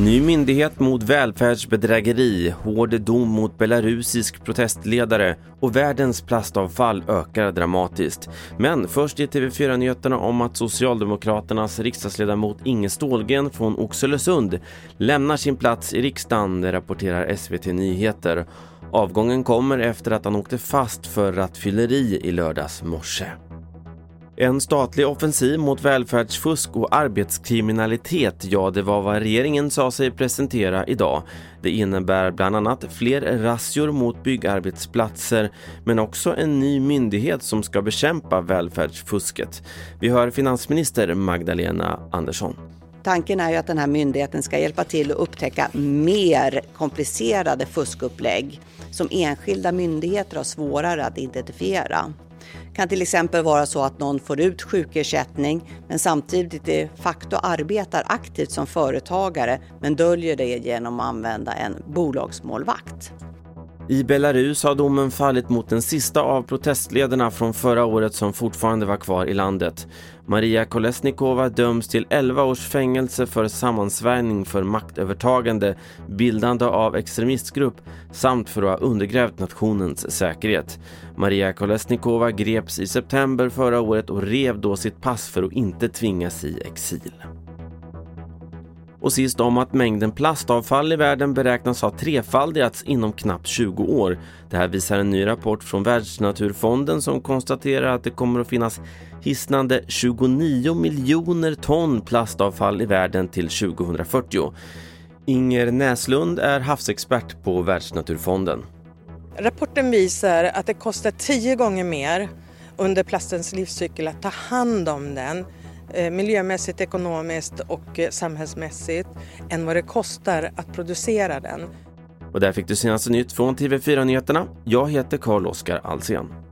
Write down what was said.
Ny myndighet mot välfärdsbedrägeri, hård dom mot belarusisk protestledare och världens plastavfall ökar dramatiskt. Men först i TV4-nyheterna om att Socialdemokraternas riksdagsledamot Inge Stålgren från Oxelösund lämnar sin plats i riksdagen, det rapporterar SVT Nyheter. Avgången kommer efter att han åkte fast för rattfylleri i lördags morse. En statlig offensiv mot välfärdsfusk och arbetskriminalitet, ja det var vad regeringen sa sig presentera idag. Det innebär bland annat fler razzior mot byggarbetsplatser men också en ny myndighet som ska bekämpa välfärdsfusket. Vi hör finansminister Magdalena Andersson. Tanken är ju att den här myndigheten ska hjälpa till att upptäcka mer komplicerade fuskupplägg som enskilda myndigheter har svårare att identifiera kan till exempel vara så att någon får ut sjukersättning men samtidigt de facto arbetar aktivt som företagare men döljer det genom att använda en bolagsmålvakt. I Belarus har domen fallit mot den sista av protestledarna från förra året som fortfarande var kvar i landet. Maria Kolesnikova döms till 11 års fängelse för sammansvärjning för maktövertagande, bildande av extremistgrupp samt för att ha undergrävt nationens säkerhet. Maria Kolesnikova greps i september förra året och rev då sitt pass för att inte tvingas i exil. Och sist om att mängden plastavfall i världen beräknas ha trefaldigats inom knappt 20 år. Det här visar en ny rapport från Världsnaturfonden som konstaterar att det kommer att finnas hisnande 29 miljoner ton plastavfall i världen till 2040. Inger Näslund är havsexpert på Världsnaturfonden. Rapporten visar att det kostar tio gånger mer under plastens livscykel att ta hand om den Eh, miljömässigt, ekonomiskt och eh, samhällsmässigt än vad det kostar att producera den. Och där fick du senaste nytt från TV4 Nyheterna. Jag heter Carl-Oskar Alsen.